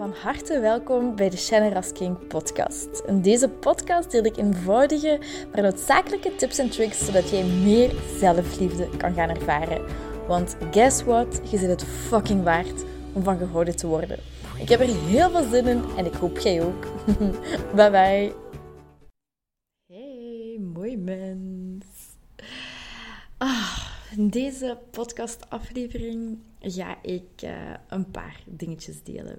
Van harte welkom bij de Shannon Rasking podcast. In deze podcast deel ik eenvoudige, maar noodzakelijke tips en tricks zodat jij meer zelfliefde kan gaan ervaren. Want guess what? Je zit het fucking waard om van gehouden te worden. Ik heb er heel veel zin in en ik hoop jij ook. bye bye. Hey, mooi mens. Ah, in deze podcastaflevering ga ik uh, een paar dingetjes delen.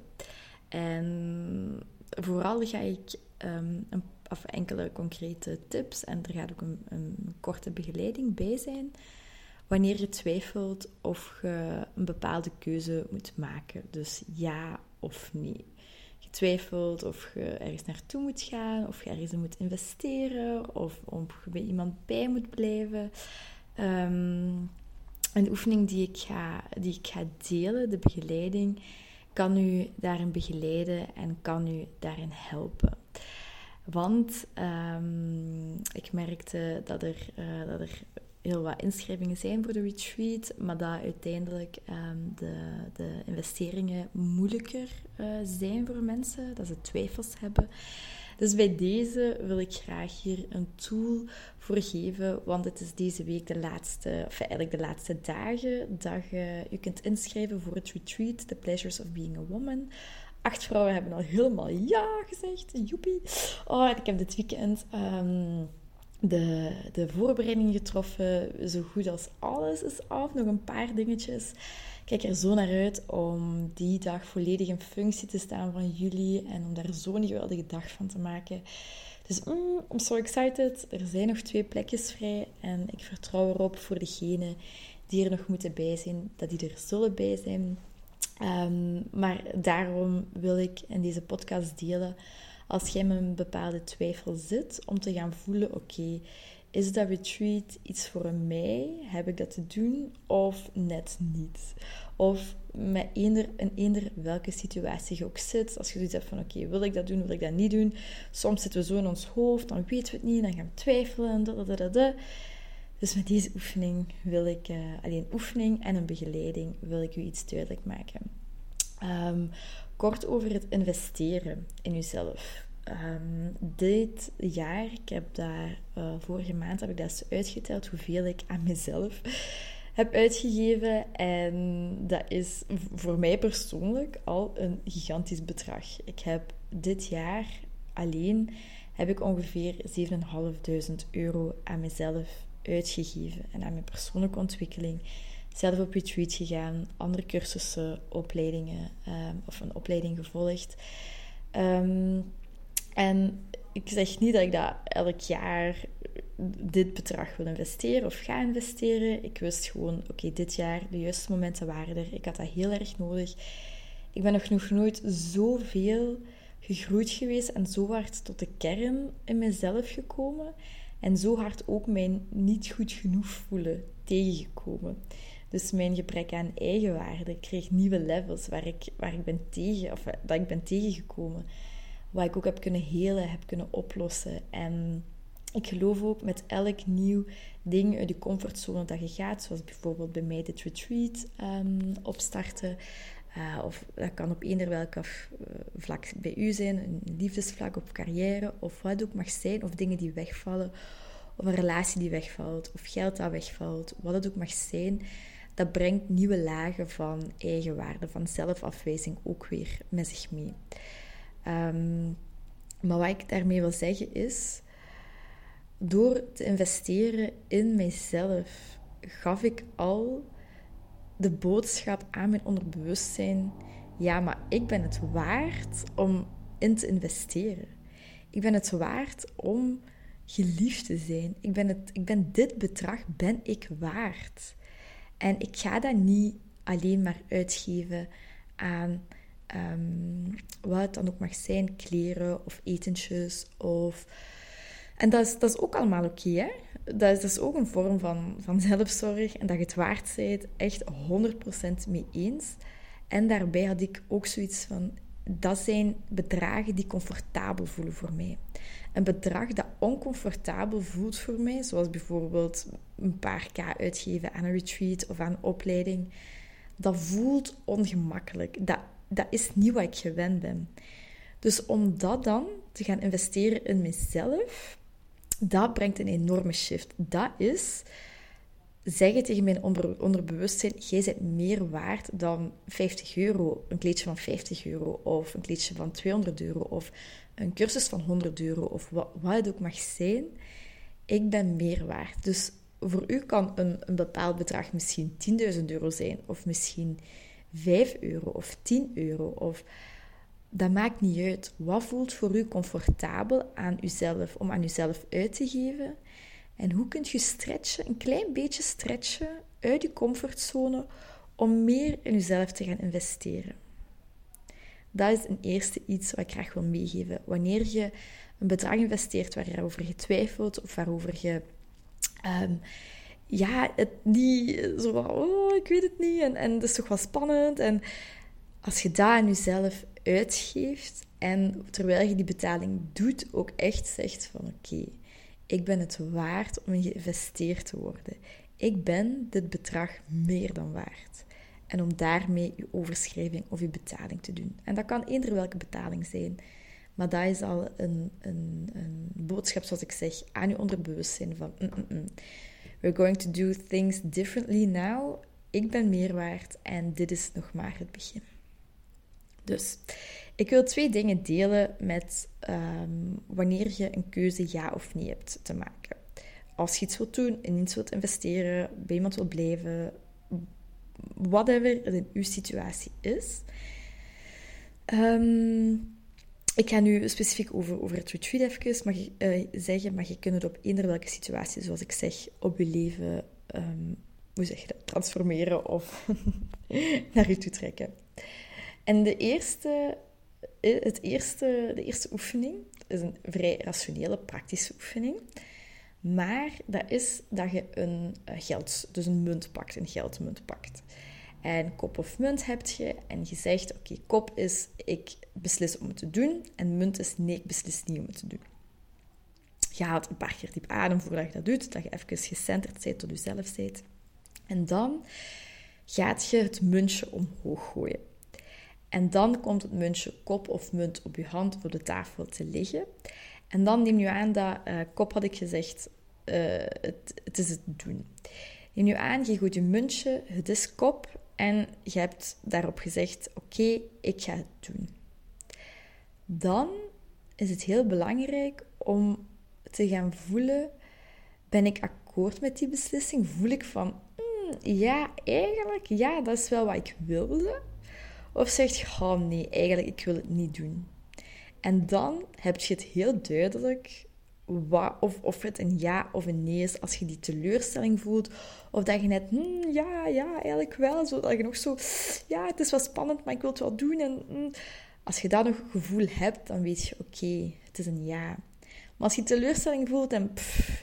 En vooral ga ik um, een, of enkele concrete tips en er gaat ook een, een, korte begeleiding bij zijn wanneer je twijfelt of je een bepaalde keuze moet maken. Dus ja of nee. Je twijfelt of je ergens naartoe moet gaan, of je ergens moet investeren, of of je bij iemand bij moet blijven. Um, een oefening die ik, ga, die ik ga delen, de begeleiding, kan u daarin begeleiden en kan u daarin helpen. Want um, ik merkte dat er, uh, dat er heel wat inschrijvingen zijn voor de retreat, maar dat uiteindelijk um, de, de investeringen moeilijker uh, zijn voor mensen, dat ze twijfels hebben. Dus bij deze wil ik graag hier een tool voor geven, want het is deze week de laatste, of eigenlijk de laatste dagen, dat je je kunt inschrijven voor het retreat, The Pleasures of Being a Woman. Acht vrouwen hebben al helemaal ja gezegd, joepie. Oh, ik heb dit weekend... Um, de, de voorbereiding getroffen. Zo goed als alles is af. Nog een paar dingetjes kijk er zo naar uit om die dag volledig in functie te staan van jullie en om daar zo'n geweldige dag van te maken. Dus mm, I'm so excited. Er zijn nog twee plekjes vrij en ik vertrouw erop voor degenen die er nog moeten bij zijn, dat die er zullen bij zijn. Um, maar daarom wil ik in deze podcast delen, als jij met een bepaalde twijfel zit, om te gaan voelen, oké, is dat retreat iets voor mij? Heb ik dat te doen of net niet? Of met eender, in eender welke situatie je ook zit. Als je zoiets hebt van, oké, wil ik dat doen, wil ik dat niet doen? Soms zitten we zo in ons hoofd, dan weten we het niet, dan gaan we twijfelen. Dus met deze oefening wil ik, uh, alleen oefening en een begeleiding, wil ik u iets duidelijk maken. Um, kort over het investeren in uzelf. Um, dit jaar, ik heb daar uh, vorige maand heb ik dat uitgeteld hoeveel ik aan mezelf heb uitgegeven. En dat is voor mij persoonlijk al een gigantisch bedrag. Ik heb dit jaar alleen heb ik ongeveer 7.500 euro aan mezelf uitgegeven en aan mijn persoonlijke ontwikkeling. Zelf op retreat gegaan, andere cursussen, opleidingen um, of een opleiding gevolgd. Um, en ik zeg niet dat ik dat elk jaar dit bedrag wil investeren of ga investeren. Ik wist gewoon, oké, dit jaar, de juiste momenten waren er. Ik had dat heel erg nodig. Ik ben nog nooit zoveel gegroeid geweest en zo hard tot de kern in mezelf gekomen. En zo hard ook mijn niet goed genoeg voelen tegengekomen. Dus mijn gebrek aan eigenwaarde kreeg nieuwe levels waar ik, waar ik ben tegen, of dat ik ben tegengekomen wat ik ook heb kunnen helen, heb kunnen oplossen. En ik geloof ook met elk nieuw ding uit de comfortzone dat je gaat, zoals bijvoorbeeld bij mij dit retreat um, opstarten. Uh, of dat kan op eender welk uh, vlak bij u zijn, een liefdesvlak of carrière, of wat ook mag zijn, of dingen die wegvallen, of een relatie die wegvalt, of geld dat wegvalt, wat het ook mag zijn. Dat brengt nieuwe lagen van eigenwaarde, van zelfafwijzing ook weer met zich mee. Um, maar wat ik daarmee wil zeggen is, door te investeren in mijzelf, gaf ik al de boodschap aan mijn onderbewustzijn: ja, maar ik ben het waard om in te investeren. Ik ben het waard om geliefd te zijn. Ik ben, het, ik ben dit bedrag ben ik waard. En ik ga dat niet alleen maar uitgeven aan um, wat het dan ook mag zijn, kleren of etentjes. Of... En dat is, dat is ook allemaal oké? Dat is, dat ook een vorm van, van zelfzorg en dat je het waard bent, echt 100% mee eens. En daarbij had ik ook zoiets van, dat zijn bedragen die comfortabel voelen voor mij. Een bedrag dat oncomfortabel voelt voor mij, zoals bijvoorbeeld een paar k uitgeven aan een retreat of aan een opleiding, dat voelt ongemakkelijk. Dat dat is niet wat ik gewend ben. Dus om dat dan te gaan investeren in mezelf, dat brengt een enorme shift. Dat is zeggen tegen mijn onder, onderbewustzijn: jij bent meer waard dan 50 euro, een kleedje van 50 euro, of een kleedje van 200 euro, of een cursus van 100 euro, of wat, wat het ook mag zijn. Ik ben meer waard. Dus voor u kan een, een bepaald bedrag misschien 10.000 euro zijn, of misschien 5 euro, of 10 euro, of dat maakt niet uit. Wat voelt voor u comfortabel aan uzelf, om aan uzelf uit te geven? En hoe kunt je stretchen, een klein beetje stretchen uit je comfortzone om meer in jezelf te gaan investeren? Dat is een eerste iets wat ik graag wil meegeven. Wanneer je een bedrag investeert waarover je twijfelt of waarover je um, ja, het niet zo van, oh, ik weet het niet en, en dat is toch wel spannend. En als je dat aan jezelf uitgeeft en terwijl je die betaling doet, ook echt zegt van oké, ik ben het waard om geïnvesteerd te worden. Ik ben dit bedrag meer dan waard. En om daarmee je overschrijving of je betaling te doen. En dat kan eender welke betaling zijn. Maar dat is al een, een, een boodschap, zoals ik zeg, aan je onderbewustzijn van... Mm, mm, mm. We're going to do things differently now. Ik ben meer waard en dit is nog maar het begin. Dus ik wil twee dingen delen met um, wanneer je een keuze ja of nee hebt te maken. Als je iets wilt doen, in iets wilt investeren, bij iemand wilt blijven, whatever in uw situatie is. Um, ik ga nu specifiek over, over het retreat even uh, zeggen, maar je kunt het op eender welke situatie, zoals ik zeg, op je leven, um, hoe zeg je dat, transformeren of naar je toe trekken. En de eerste, eh, het eerste, de eerste oefening is een vrij rationele, praktische oefening. Maar dat is dat je een eh, geld, dus een munt pakt, een geldmunt pakt. En kop of munt heb je en je zegt, oké, kop is ik beslis om het te doen en munt is nee, ik beslis niet om het te doen. Je haalt een paar keer diep adem voordat je dat doet, dat je even gecenterd bent tot jezelf bent. En dan gaat je het muntje omhoog gooien. En dan komt het muntje kop of munt op je hand op de tafel te liggen. En dan neem je aan dat, uh, kop had ik gezegd, uh, het, het, is het doen. Neem je aan, je gooit je muntje, het is kop en je hebt daarop gezegd, oké, ik ga het doen. Dan is het heel belangrijk om te gaan voelen, ben ik akkoord met die beslissing? Voel ik van, mm, ja, eigenlijk, ja, dat is wel wat ik wilde. Of zegt oh nee, eigenlijk, ik wil het niet doen. En dan heb je het heel duidelijk wat, of, of het een ja of een nee is als je die teleurstelling voelt. Of dat je net, hmm, ja, ja, eigenlijk wel. Zo, dat je nog zo, ja, het is wel spannend, maar ik wil het wel doen. En, hmm. Als je dat nog gevoel hebt, dan weet je, oké, het is een ja. Maar als je teleurstelling voelt en,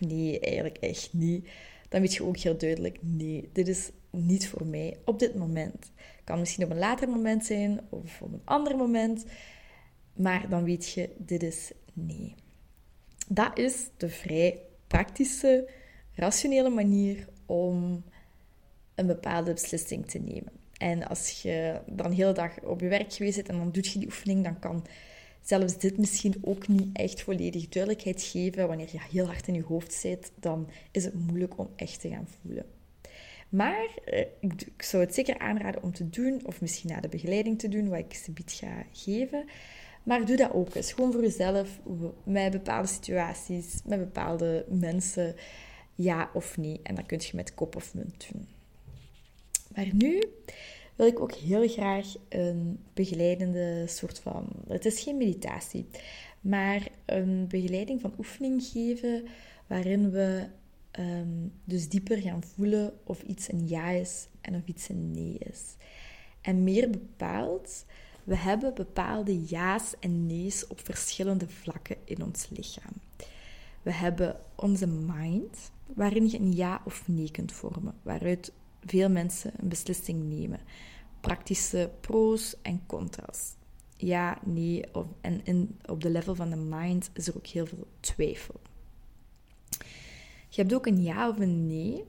nee, eigenlijk echt niet. Dan weet je ook heel duidelijk, nee, dit is niet voor mij op dit moment. Kan misschien op een later moment zijn of op een ander moment. Maar dan weet je, dit is nee. Dat is de vrij praktische, rationele manier om een bepaalde beslissing te nemen. En als je dan de dag op je werk geweest bent en dan doe je die oefening, dan kan zelfs dit misschien ook niet echt volledig duidelijkheid geven. Wanneer je heel hard in je hoofd zit, dan is het moeilijk om echt te gaan voelen. Maar eh, ik, zou het zeker aanraden om te doen, of misschien na de begeleiding te doen, wat ik ze biedt ga geven. Maar doe dat ook eens, gewoon voor jezelf, met bepaalde situaties, met bepaalde mensen, ja of nee. En dat kun je met kop of munt doen. Maar nu wil ik ook heel graag een begeleidende soort van. Het is geen meditatie, maar een begeleiding van oefening geven waarin we um, dus dieper gaan voelen of iets een ja is en of iets een nee is. En meer bepaald, we hebben bepaalde ja's en nee's op verschillende vlakken in ons lichaam. We hebben onze mind, waarin je een ja of nee kunt vormen, waaruit veel mensen een beslissing nemen. Praktische pro's en contra's. Ja, nee, of, en in, op de level van de mind is er ook heel veel twijfel. Je hebt ook een ja of een nee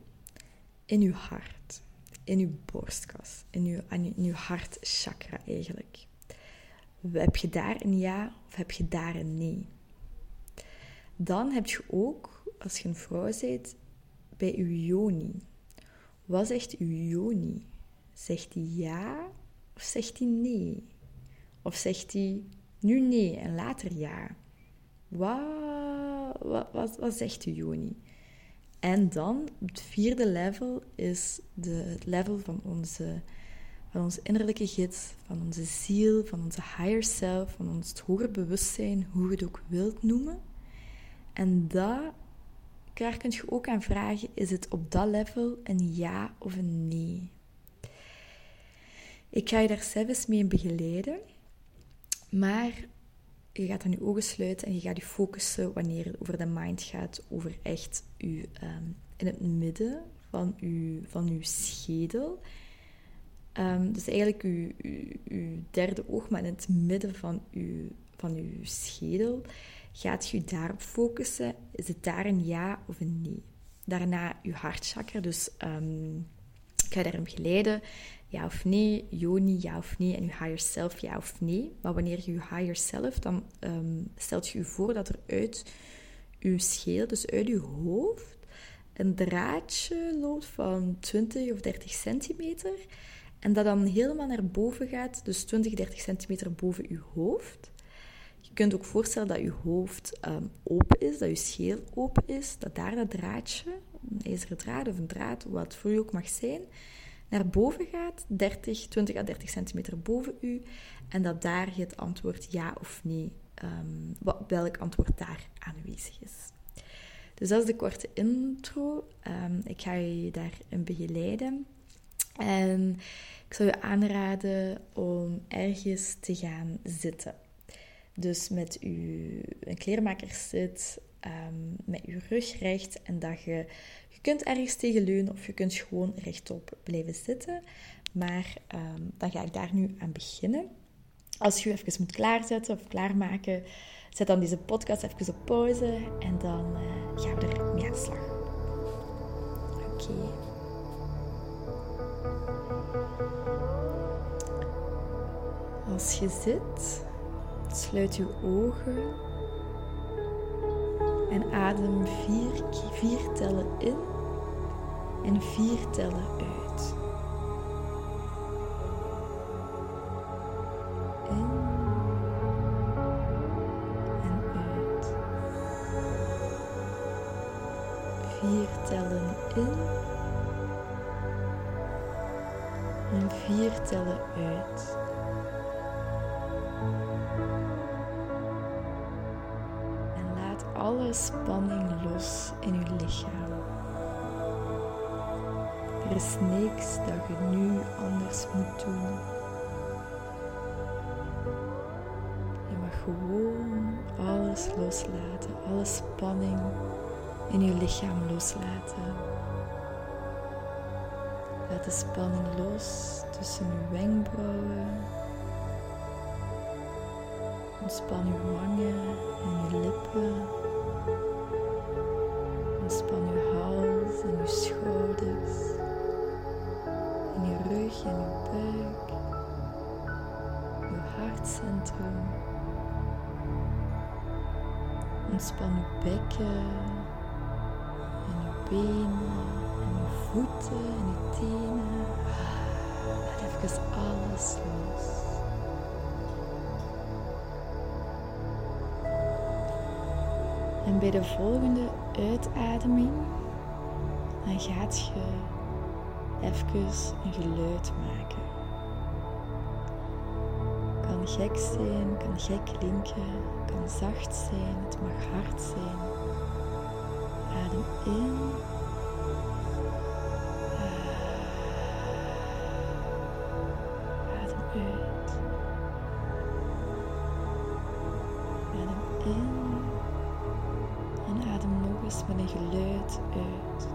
in je hart, in je borstkas, in je, hartchakra eigenlijk. Heb je daar een ja of heb je daar een nee? Dan heb je ook, als je een vrouw bent, bij je yoni. Wat zegt uw yoni? Zegt hij ja of zegt hij nee? Of zegt hij nu nee en later ja? Wat, wat, wat, zegt uw yoni? En dan, het vierde level is het level van onze, van onze innerlijke gids, van onze ziel, van onze higher self, van ons hoger bewustzijn, hoe je het ook wilt noemen. En daar kun je ook aan vragen, is het op dat level een ja of een nee? Ik ga je daar zelfs mee begeleiden, maar je gaat dan je ogen sluiten en je gaat je focussen wanneer het over de mind gaat, over echt je, ehm, in het midden van je, van uw schedel. Um, dus eigenlijk je, je, derde oog, maar in het midden van je, van uw schedel. Gaat je daarop focussen? Is het daar een ja of een nee? Daarna je hartchakra, dus um, ik ga daarin begeleiden ja of nee, yoni, ja of nee, en je higher self, ja of nee. Maar wanneer je je higher self, dan um, stelt je je voor dat er uit je scheel, dus uit je hoofd, een draadje loopt van 20 of 30 centimeter. En dat dan helemaal naar boven gaat, dus 20, 30 centimeter boven je hoofd. Je kunt ook voorstellen dat je hoofd um, open is, dat je scheel open is, dat daar dat draadje, een ijzeren draad of een draad, wat voor je ook mag zijn, naar boven gaat, 30, 20 à 30 centimeter boven u, en dat daar het antwoord ja of nee, um, welk antwoord daar aanwezig is. Dus dat is de korte intro. Um, ik ga je daarin begeleiden. En ik zou je aanraden om ergens te gaan zitten. Dus met je een kleermaker zit, um, met je rug recht en dat je je kunt ergens tegen leunen of je kunt gewoon rechtop blijven zitten. Maar um, dan ga ik daar nu aan beginnen. Als je even moet klaarzetten of klaarmaken, zet dan deze podcast even op pauze en dan uh, gaan we er mee aan de slag. Oké. Als je zit, sluit je ogen en adem vier, vier tellen in en vier tellen uit. In en uit. Vier tellen in en vier tellen uit. Spanning los in je lichaam. Er is niks dat je nu anders moet doen. Je mag gewoon alles loslaten, alle spanning in je lichaam loslaten. Laat de spanning los tussen je wenkbrauwen. Ontspan je wangen Ontspan je bekken. En je benen. En je voeten en je tenen. Laat even alles los. En bij de volgende uitademing, dan gaat je even een geluid maken. Gek zijn, kan gek klinken, kan zacht zijn, het mag hard zijn. Adem in. Adem uit. Adem in met een geluid uit.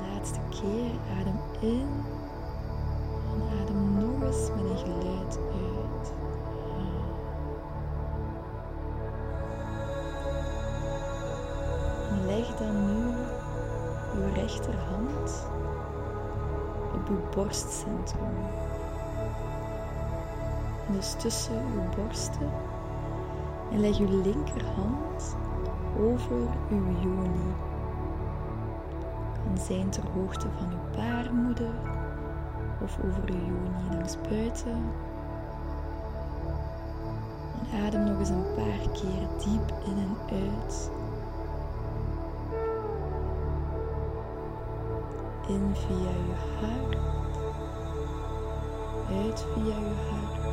Laatste keer adem in rechterhand op uw borstcentrum. Dus tussen uw borsten. En leg uw linkerhand over uw yoni. Kan zijn ter hoogte van uw baarmoeder of over uw yoni langs buiten. En adem nog eens een paar keer diep in en uit. In via je hart, uit via hart.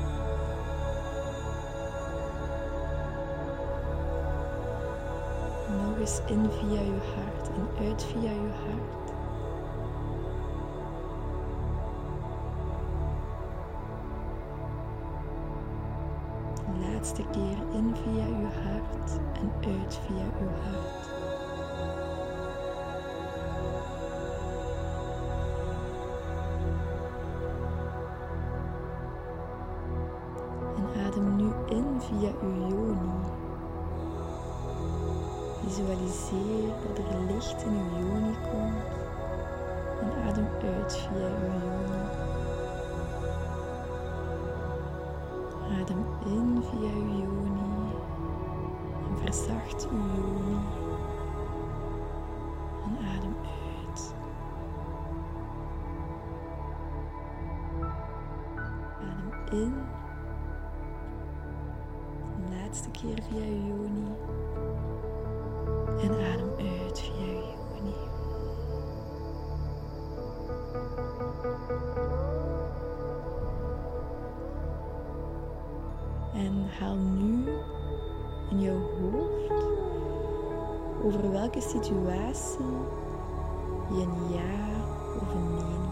Nog eens in via je hart en uit via je hart. Visualiseer dat er licht in uw yoni komt en adem uit via uw yoni. Adem in via uw yoni en verzacht uw yoni. Haal nu in jouw hoofd over welke situatie je een ja of een nee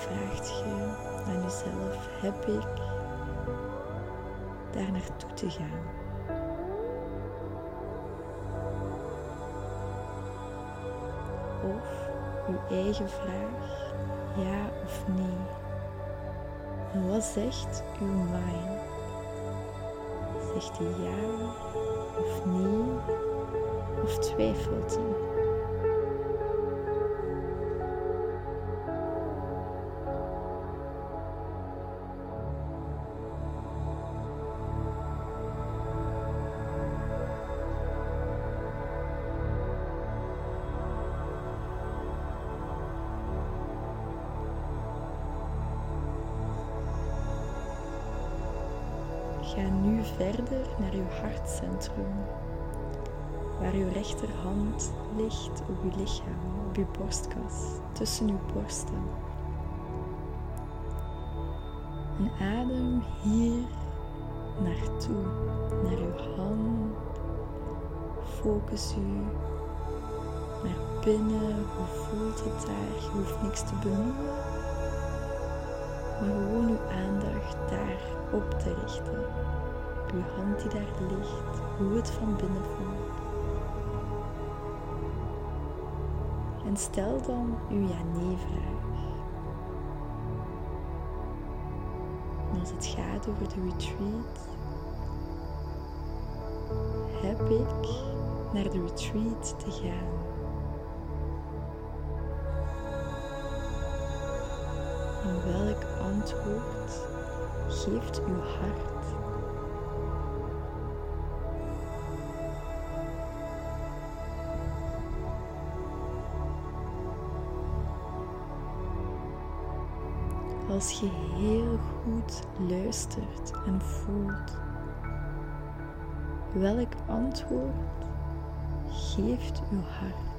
vraagt je aan jezelf, heb ik daar naartoe te gaan? Of uw eigen vraag, ja of nee? En wat zegt uw mind? Zegt hij ja of nee? Of twijfelt hij? Ga nu verder naar uw hartcentrum, waar uw rechterhand ligt op uw lichaam, op uw borstkas, tussen uw borsten. En adem hier naartoe, naar uw hand. Focus u naar binnen. Hoe voelt het daar? Je hoeft niks te benoemen, maar gewoon uw aandacht daar op te richten. Uw hand die daar ligt, hoe het van binnen voelt. En stel dan uw ja-nee-vraag. En als het gaat over de retreat, heb ik naar de retreat te gaan. Welk antwoord geeft uw hart? Als je heel goed luistert en voelt, welk antwoord geeft uw hart?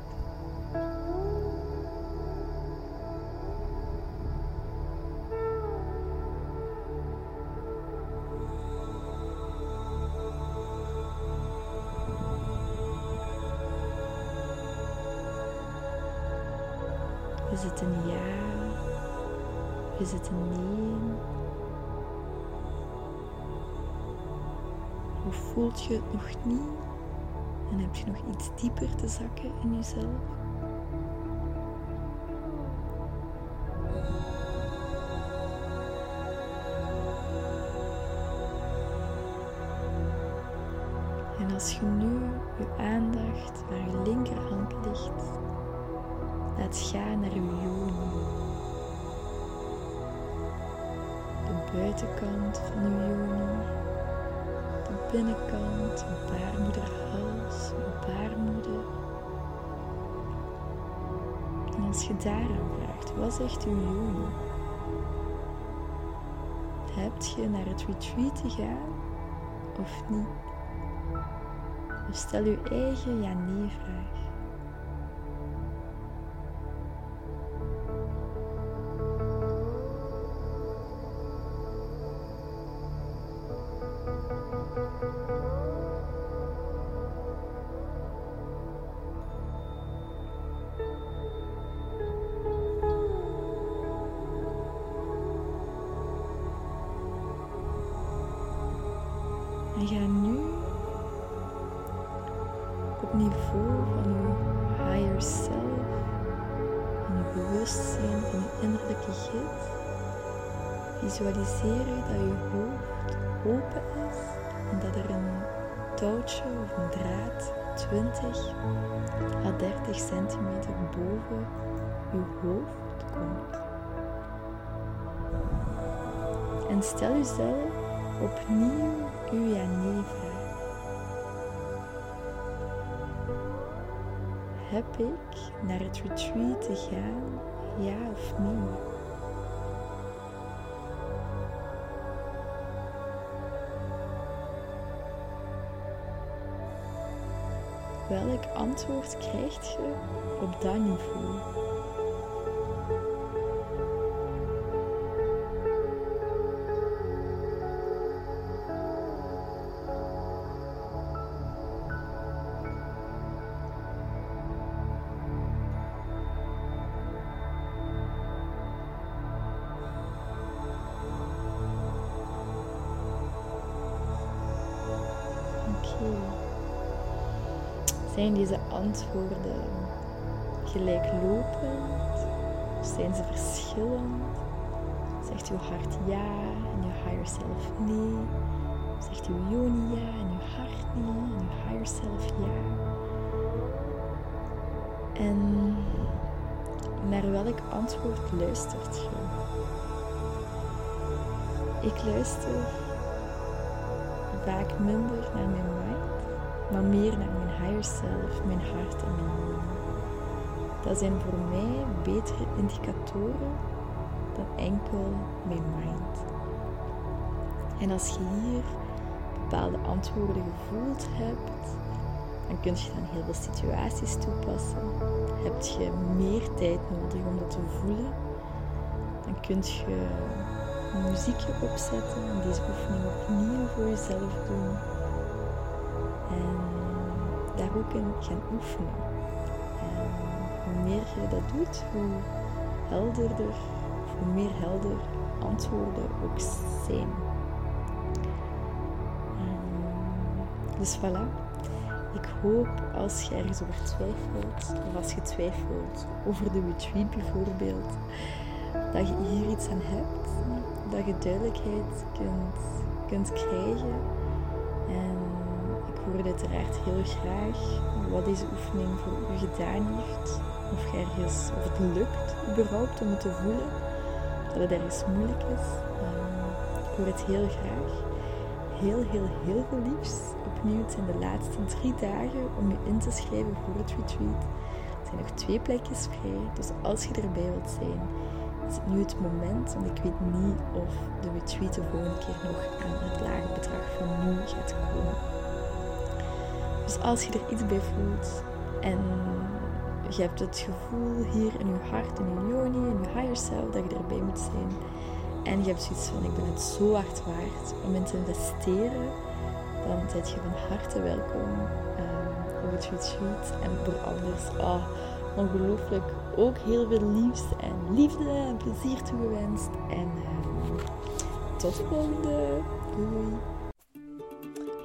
Is het een ja het een nee? Hoe voelt je het nog niet? En heb je nog iets dieper te zakken in jezelf? Vraagt, wat zegt je joni? Heb je naar het retreat te gaan of niet? Stel je eigen ja-nee-vraag. Visualiseren dat je hoofd open is en dat er een touwtje of een draad 20 à 30 centimeter boven je hoofd komt. En stel jezelf opnieuw uw ja-nee-vraag. Heb ik naar het retreat te gaan, ja of nee? Antwoord krijg je op dat niveau? Zijn deze antwoorden gelijklopend? Of zijn ze verschillend? Zegt uw hart ja en uw higher self nee? Zegt uw yoni ja en uw hart nee en uw higher self ja? En naar welk antwoord luistert je? Ik luister vaak minder naar mijn mind, maar meer naar mijn self, mijn hart en mijn yoni. Dat zijn voor mij betere indicatoren dan enkel mijn mind. En als je hier bepaalde antwoorden gevoeld hebt, dan kun je dan heel veel situaties toepassen. Heb je meer tijd nodig om dat te voelen, dan kun je muziekje opzetten en deze oefening opnieuw voor jezelf doen. Ook gaan oefenen. En hoe meer je dat doet, hoe helderder, hoe meer helder antwoorden ook zijn. En dus voilà. Ik hoop als je ergens over twijfelt, of als je twijfelt over de retreat bijvoorbeeld, dat je hier iets aan hebt, dat je duidelijkheid kunt, kunt krijgen. En hoor uiteraard heel graag wat deze oefening voor u gedaan heeft. Of, ergens, of het lukt überhaupt om het te voelen, dat het ergens moeilijk is. Um, ik hoor het heel graag. Heel, heel, heel veel liefs. Opnieuw, zijn de laatste drie dagen om je in te schrijven voor het retreat. Er zijn nog twee plekjes vrij, dus als je erbij wilt zijn, is het nu het moment, want ik weet niet of de retreat de volgende keer nog aan het lage bedrag van nu gaat komen. Dus als je er iets bij voelt en je hebt het gevoel hier in je hart, in je yoni, in je higher self, dat je erbij moet zijn. En je hebt zoiets van, ik ben het zo hard waard om in te investeren, dan ben je van harte welkom um, op het retreat. En voor anders, oh, ongelooflijk ook heel veel liefs en liefde en plezier toegewenst. En uh, tot de volgende. Doei.